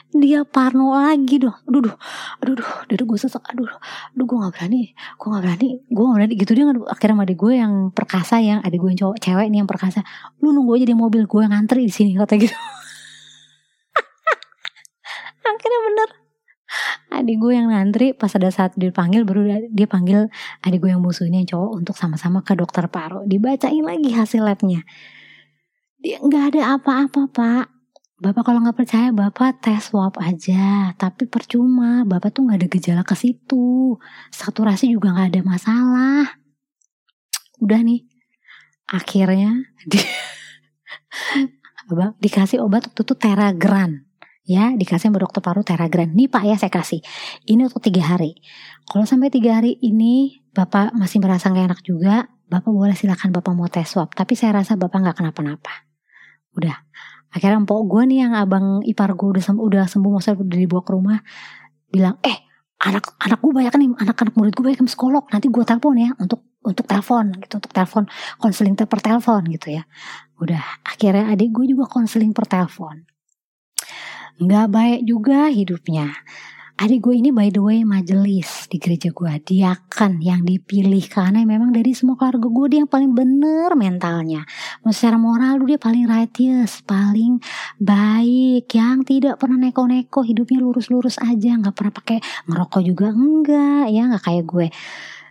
Dia parno lagi doh aduh aduh aduh aduh aduh gue sesak aduh aduh gue gak berani gue gak berani gue gak berani. Gitu dia akhirnya sama adik gue yang perkasa yang adik gue yang cowok cewek nih yang perkasa lu nunggu aja di mobil gue yang ngantri di sini kata gitu akhirnya bener adik gue yang ngantri pas ada saat dipanggil baru dia panggil adik gue yang musuh ini yang cowok untuk sama-sama ke dokter paru. Dibacain lagi hasil labnya. Dia nggak ada apa-apa pak. Bapak kalau nggak percaya bapak tes swab aja. Tapi percuma bapak tuh nggak ada gejala ke situ. Saturasi juga nggak ada masalah. Udah nih. Akhirnya di, dikasih obat waktu itu teragran ya dikasih sama dokter paru Teragran. Nih Pak ya saya kasih. Ini untuk tiga hari. Kalau sampai tiga hari ini Bapak masih merasa nggak enak juga, Bapak boleh silakan Bapak mau tes swab. Tapi saya rasa Bapak nggak kenapa-napa. Udah. Akhirnya empok gue nih yang abang ipar gue udah sembuh, udah sembuh maksudnya udah dibawa ke rumah. Bilang, eh anak anak gue banyak nih anak-anak murid gue banyak yang psikolog nanti gue telepon ya untuk untuk telepon gitu untuk telepon konseling per telepon gitu ya udah akhirnya adik gue juga konseling per telepon nggak baik juga hidupnya. Adik gue ini by the way majelis di gereja gue. Dia kan yang dipilih karena memang dari semua keluarga gue dia yang paling bener mentalnya. Secara moral dia paling righteous Paling baik Yang tidak pernah neko-neko hidupnya lurus-lurus aja nggak pernah pakai ngerokok juga enggak ya nggak kayak gue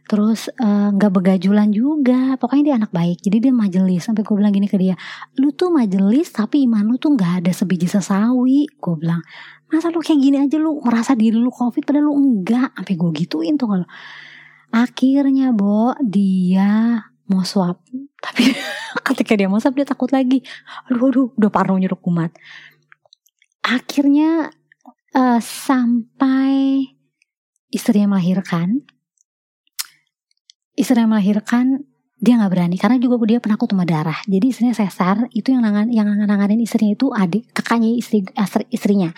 terus eh, nggak uh, begajulan juga. Pokoknya dia anak baik. Jadi dia majelis. Sampai gue bilang gini ke dia lu tuh majelis tapi iman lu tuh nggak ada sebiji sesawi. Gue bilang masa lu kayak gini aja? Lu merasa diri lu covid padahal lu enggak sampai gue gituin tuh kalau akhirnya bo dia mau swab. Tapi ketika dia mau swab dia takut lagi. Aduh aduh udah parno nyeruk kumat. Akhirnya uh, sampai istrinya melahirkan istri yang melahirkan dia nggak berani karena juga dia penakut sama darah. Jadi istrinya sesar itu yang nangan yang nanganin istrinya itu adik kakaknya istri istrinya.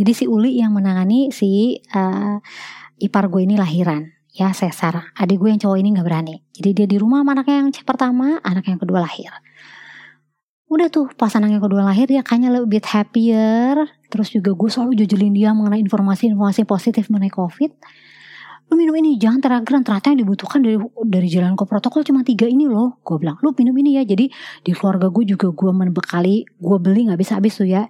Jadi si Uli yang menangani si uh, ipar gue ini lahiran ya sesar. Adik gue yang cowok ini nggak berani. Jadi dia di rumah sama anaknya yang pertama anak yang kedua lahir. Udah tuh pas anak yang kedua lahir dia kayaknya lebih happier. Terus juga gue selalu jojelin dia mengenai informasi-informasi positif mengenai covid lu minum ini jangan terageran ternyata yang dibutuhkan dari dari jalan ke protokol cuma tiga ini loh. Gue bilang lu minum ini ya. Jadi di keluarga gue juga gue membekali gue beli nggak bisa habis tuh ya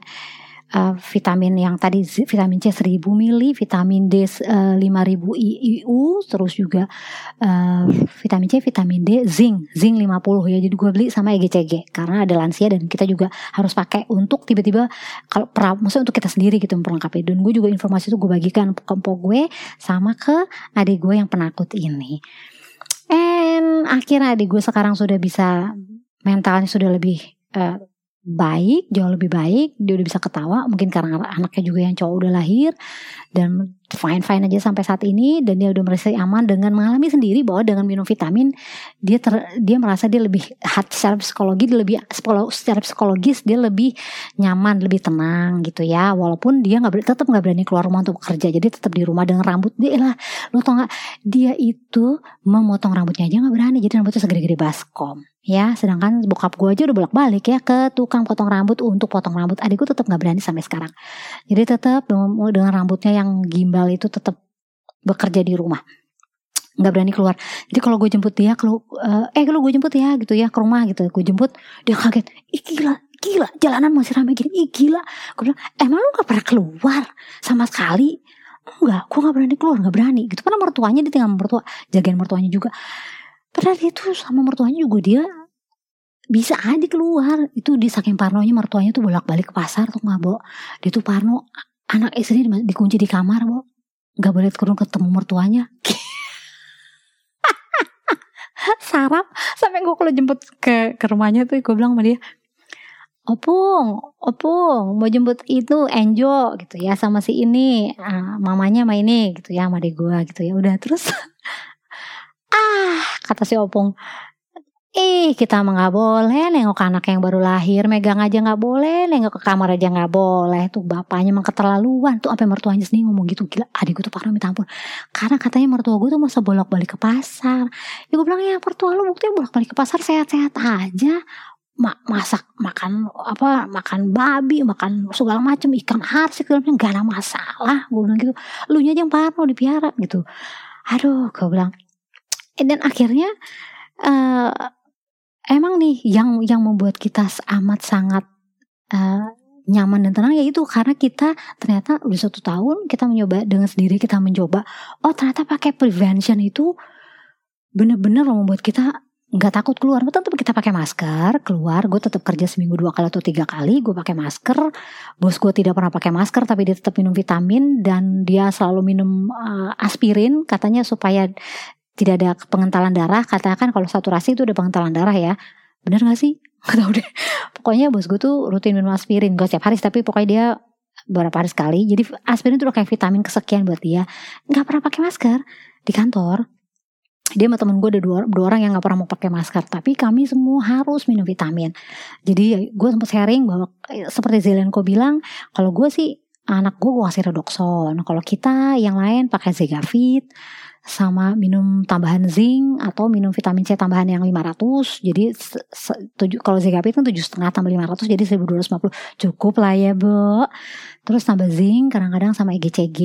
uh, vitamin yang tadi vitamin C 1000 mili, vitamin D uh, 5000 IU, terus juga uh, vitamin C, vitamin D, zinc, zinc 50 ya. Jadi gue beli sama EGCG karena ada lansia dan kita juga harus pakai untuk tiba-tiba kalau pra, maksudnya untuk kita sendiri gitu memperlengkapi. Dan gue juga informasi itu gue bagikan ke gue sama ke adik gue yang penakut ini. And akhirnya adik gue sekarang sudah bisa mentalnya sudah lebih uh, baik, jauh lebih baik, dia udah bisa ketawa, mungkin karena anaknya juga yang cowok udah lahir dan fine fine aja sampai saat ini dan dia udah merasa aman dengan mengalami sendiri bahwa dengan minum vitamin dia ter, dia merasa dia lebih hati secara psikologi dia lebih secara psikologis dia lebih nyaman lebih tenang gitu ya. Walaupun dia nggak tetap nggak berani keluar rumah untuk bekerja jadi tetap di rumah dengan rambut. Dia lah lo tau gak dia itu memotong rambutnya aja nggak berani jadi rambutnya segede-gede baskom ya. Sedangkan bokap gue aja udah bolak balik ya ke tukang potong rambut untuk potong rambut. Adikku tetap nggak berani sampai sekarang. Jadi tetap dengan rambutnya yang gimbal itu tetap bekerja di rumah. Nggak berani keluar. Jadi kalau gue jemput dia kalau uh, eh kalau gue jemput ya gitu ya ke rumah gitu. Gue jemput dia kaget. Ih gila gila jalanan masih ramai gini. Ih gila. Gue bilang emang lu gak pernah keluar? Sama sekali? Enggak gue gak berani keluar gak berani. Gitu. Karena mertuanya dia tinggal mertua jagain mertuanya juga. Padahal itu sama mertuanya juga dia bisa aja keluar. Itu di saking parnonya mertuanya tuh bolak balik ke pasar tuh nggak bo. Dia tuh parno anak istri dikunci di kamar bo. Nggak boleh turun ketemu mertuanya. Sarap. Sampai gue kalau jemput ke ke rumahnya tuh gue bilang sama dia opung opung mau jemput itu Enjo gitu ya sama si ini uh, mamanya sama ini gitu ya sama gue gitu ya. Udah terus ah kata si opung Ih, kita mah nggak boleh nengok anak yang baru lahir, megang aja nggak boleh, nengok ke kamar aja nggak boleh. Tuh bapaknya emang keterlaluan. Tuh apa mertuanya sendiri ngomong gitu gila. Adik gue tuh parah minta ampun. Karena katanya mertua gue tuh masa bolak balik ke pasar. Ya gue bilang ya mertua lu buktinya bolak balik ke pasar sehat-sehat aja. Ma masak makan apa makan babi makan segala macam ikan harsi segala macam gak ada masalah gue bilang gitu lu nya aja yang parno dipiara gitu aduh gue bilang dan akhirnya uh, emang nih yang yang membuat kita amat sangat uh, nyaman dan tenang yaitu karena kita ternyata udah satu tahun kita mencoba dengan sendiri kita mencoba oh ternyata pakai prevention itu bener-bener membuat kita nggak takut keluar. Tetap kita pakai masker keluar gue tetap kerja seminggu dua kali atau tiga kali gue pakai masker. Bos gue tidak pernah pakai masker tapi dia tetap minum vitamin dan dia selalu minum uh, aspirin katanya supaya tidak ada pengentalan darah katakan kalau saturasi itu ada pengentalan darah ya. Bener gak sih? Gak tau deh. Pokoknya bos gue tuh rutin minum aspirin gak setiap hari tapi pokoknya dia beberapa hari sekali. Jadi aspirin itu udah kayak vitamin kesekian buat dia. Nggak pernah pakai masker. Di kantor dia sama temen gue ada dua, dua orang yang gak pernah mau pakai masker. Tapi kami semua harus minum vitamin. Jadi gue sempat sharing bahwa eh, seperti Zelenko bilang kalau gue sih anak gue gue kasih redoxon kalau kita yang lain pakai Zegavit sama minum tambahan zinc atau minum vitamin C tambahan yang 500 jadi kalau ZKP itu tujuh setengah tambah 500 jadi 1250 cukup lah ya bu terus tambah zinc kadang-kadang sama EGCG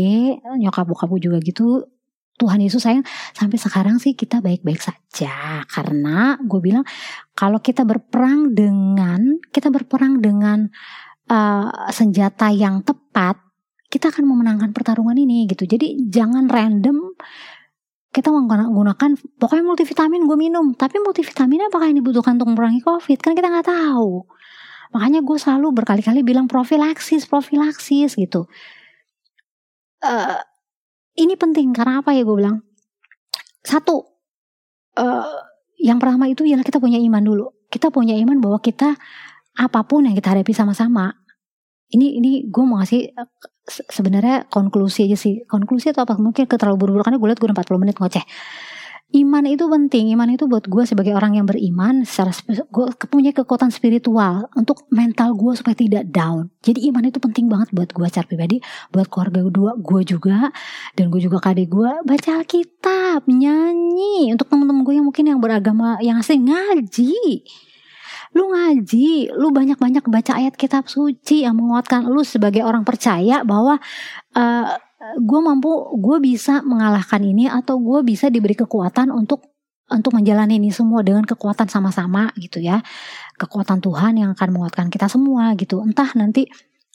nyokap bokap juga gitu. Tuhan Yesus sayang sampai sekarang sih kita baik-baik saja. Karena gue bilang kalau kita berperang dengan kita berperang dengan uh, senjata yang tepat kita akan memenangkan pertarungan ini gitu. Jadi jangan random kita menggunakan pokoknya multivitamin gue minum. Tapi multivitamin apakah yang dibutuhkan untuk memerangi covid? Kan kita nggak tahu. Makanya gue selalu berkali-kali bilang profilaksis profilaksis gitu. Uh, ini penting karena apa ya gue bilang? Satu uh, yang pertama itu ialah kita punya iman dulu. Kita punya iman bahwa kita apa pun yang kita hadapi sama-sama ini ini gue mau ngasih sebenarnya konklusi aja sih. Konklusi atau apa? Mungkin terlalu buru-buru karena gue liat gue udah 40 menit ngoceh. Iman itu penting. Iman itu buat gue sebagai orang yang beriman secara gue punya kekuatan spiritual untuk mental gue supaya tidak down. Jadi iman itu penting banget buat gue secara pribadi buat keluarga gue gue juga dan gue juga kadek gue baca kitab nyanyi. Untuk temen-temen gue yang mungkin yang beragama yang asing ngaji lu ngaji, lu banyak-banyak baca ayat kitab suci yang menguatkan lu sebagai orang percaya bahwa uh, gue mampu gue bisa mengalahkan ini atau gue bisa diberi kekuatan untuk untuk menjalani ini semua dengan kekuatan sama-sama gitu ya. Kekuatan Tuhan yang akan menguatkan kita semua gitu. Entah nanti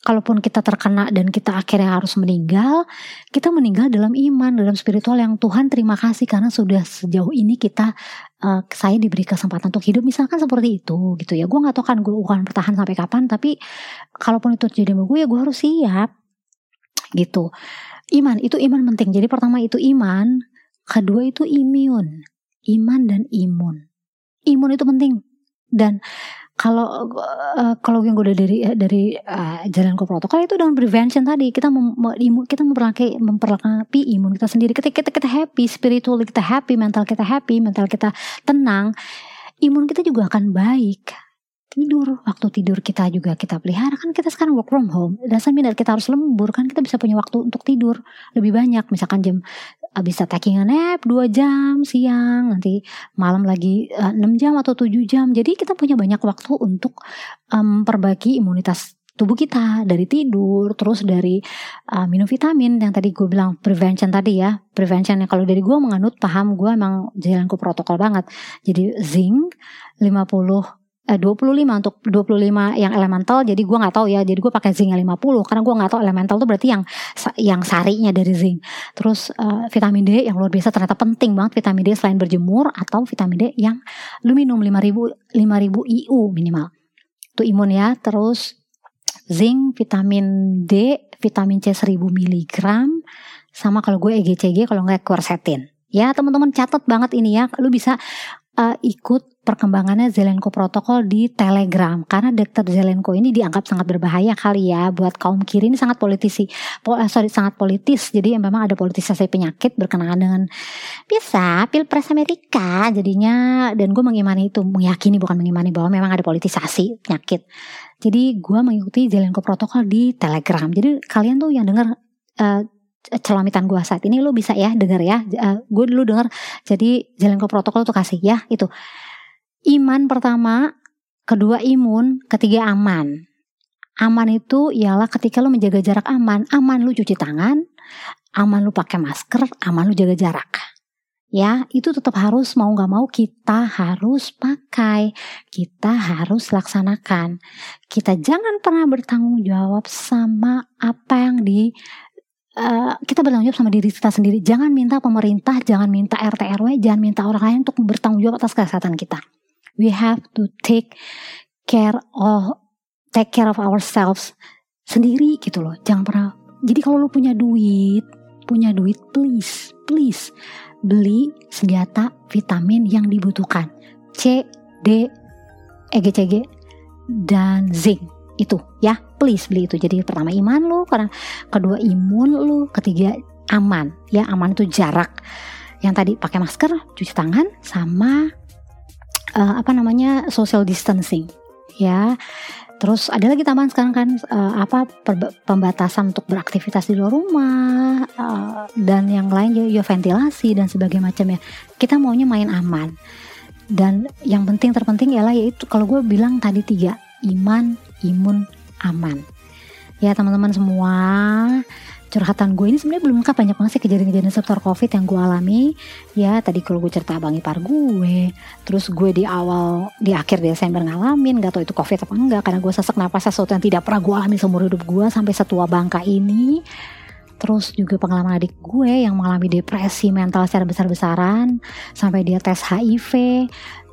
kalaupun kita terkena dan kita akhirnya harus meninggal, kita meninggal dalam iman, dalam spiritual yang Tuhan terima kasih karena sudah sejauh ini kita uh, saya diberi kesempatan untuk hidup misalkan seperti itu gitu ya. Gue nggak tahu kan gue akan bertahan sampai kapan, tapi kalaupun itu terjadi sama gue ya gue harus siap gitu. Iman itu iman penting. Jadi pertama itu iman, kedua itu imun, iman dan imun. Imun itu penting dan kalau uh, kalau yang gue udah dari dari uh, jalan ke protokol itu dengan prevention tadi kita mem, kita memperlengkapi memperlengkapi imun kita sendiri. Ketika kita kita happy spiritual kita happy mental kita happy mental kita tenang imun kita juga akan baik tidur. Waktu tidur kita juga kita pelihara. Kan kita sekarang work from home. Dan sambil kita harus lembur. Kan kita bisa punya waktu untuk tidur lebih banyak. Misalkan jam bisa taking a nap 2 jam siang. Nanti malam lagi uh, eh, 6 jam atau 7 jam. Jadi kita punya banyak waktu untuk um, perbaiki imunitas tubuh kita. Dari tidur terus dari uh, minum vitamin yang tadi gue bilang prevention tadi ya. Prevention kalau dari gue menganut paham gue emang jalan ke protokol banget. Jadi zinc 50 eh, 25 untuk 25 yang elemental jadi gue nggak tahu ya. Jadi gue pakai zinc 50 karena gue nggak tahu elemental itu berarti yang yang sarinya dari zinc. Terus uh, vitamin D yang luar biasa ternyata penting banget. Vitamin D selain berjemur atau vitamin D yang lu minum 5000 5000 IU minimal. Itu imun ya. Terus zinc vitamin D vitamin C 1000 mg sama kalau gue EGCG kalau nggak quercetin ya teman-teman catat banget ini ya. Lu bisa uh, ikut perkembangannya Zelenko protokol di Telegram. Karena Dr. Zelenko ini dianggap sangat berbahaya kali ya buat kaum kiri. Ini sangat politisi po, uh, sorry sangat politis. Jadi memang ada politisasi penyakit berkenaan dengan bisa pilpres Amerika jadinya. Dan gue mengimani itu meyakini bukan mengimani bahwa memang ada politisasi penyakit. Jadi gue mengikuti Zelenko protokol di Telegram. Jadi kalian tuh yang dengar uh, celamitan gue saat ini lo bisa ya denger ya uh, gue dulu denger jadi Zelenko protokol tuh kasih ya itu Iman pertama, kedua imun, ketiga aman. Aman itu ialah ketika lu menjaga jarak aman, aman lu cuci tangan, aman lu pakai masker, aman lu jaga jarak. Ya, itu tetap harus mau gak mau kita harus pakai, kita harus laksanakan. Kita jangan pernah bertanggung jawab sama apa yang di Uh, kita bertanggung jawab sama diri kita sendiri. Jangan minta pemerintah, jangan minta RT RW, jangan minta orang lain untuk bertanggung jawab atas kesehatan kita. We have to take care of take care of ourselves sendiri gitu loh. Jangan pernah jadi kalau lu punya duit punya duit please please beli senjata vitamin yang dibutuhkan. C D EGCG dan zinc itu ya. Please beli itu. Jadi pertama iman lu. Karena kedua imun lu. Ketiga aman. Ya aman itu jarak. Yang tadi pakai masker cuci tangan sama uh, apa namanya social distancing. Ya. Terus ada lagi tambahan sekarang kan uh, apa pembatasan untuk beraktivitas di luar rumah uh, dan yang lain ya, ya ventilasi dan sebagainya macam ya. Kita maunya main aman. Dan yang penting terpenting ialah yaitu kalau gue bilang tadi tiga iman, imun, aman. Ya teman-teman semua curhatan gue ini sebenarnya belum lengkap. Banyak banget sih kejadian-kejadian seputar covid yang gue alami. Ya tadi kalau gue cerita abang ipar gue terus gue di awal di akhir Desember ngalamin gak tau itu covid apa enggak karena gue sesak napas sesuatu yang tidak pernah gue alami seumur hidup gue sampai setua bangka ini. Terus juga pengalaman adik gue yang mengalami depresi mental secara besar-besaran sampai dia tes HIV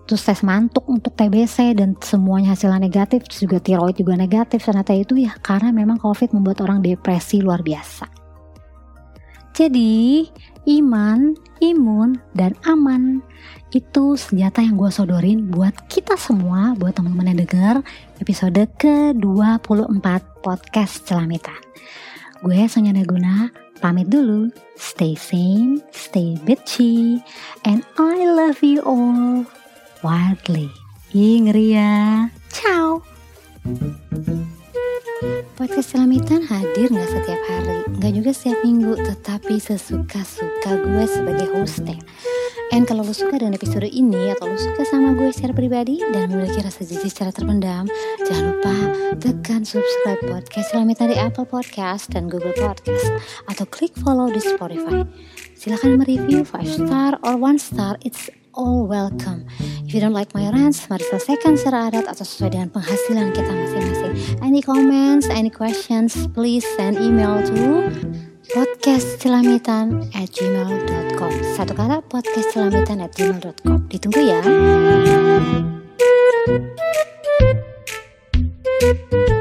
terus tes mantuk untuk TBC dan semuanya hasilnya negatif terus juga tiroid juga negatif ternyata itu ya karena memang COVID membuat orang depresi luar biasa jadi iman, imun, dan aman itu senjata yang gue sodorin buat kita semua, buat teman-teman yang denger episode ke-24 podcast Celamitan. Gue Sonya Naguna, pamit dulu. Stay sane, stay bitchy, and I love you all wildly. Ya. Ciao. Podcast Selamitan hadir nggak setiap hari, nggak juga setiap minggu, tetapi sesuka-suka gue sebagai hostnya. And kalau lo suka dengan episode ini atau lo suka sama gue secara pribadi dan memiliki rasa jijik secara terpendam, Jangan lupa tekan subscribe podcast Celamitan di Apple Podcast dan Google Podcast atau klik follow di Spotify. Silahkan mereview 5 star or 1 star, it's all welcome. If you don't like my rants, mari selesaikan secara adat atau sesuai dengan penghasilan kita masing-masing. Any comments, any questions, please send email to podcastcelamitan at gmail.com Satu kata podcastcelamitan at gmail.com Ditunggu ya Thank you.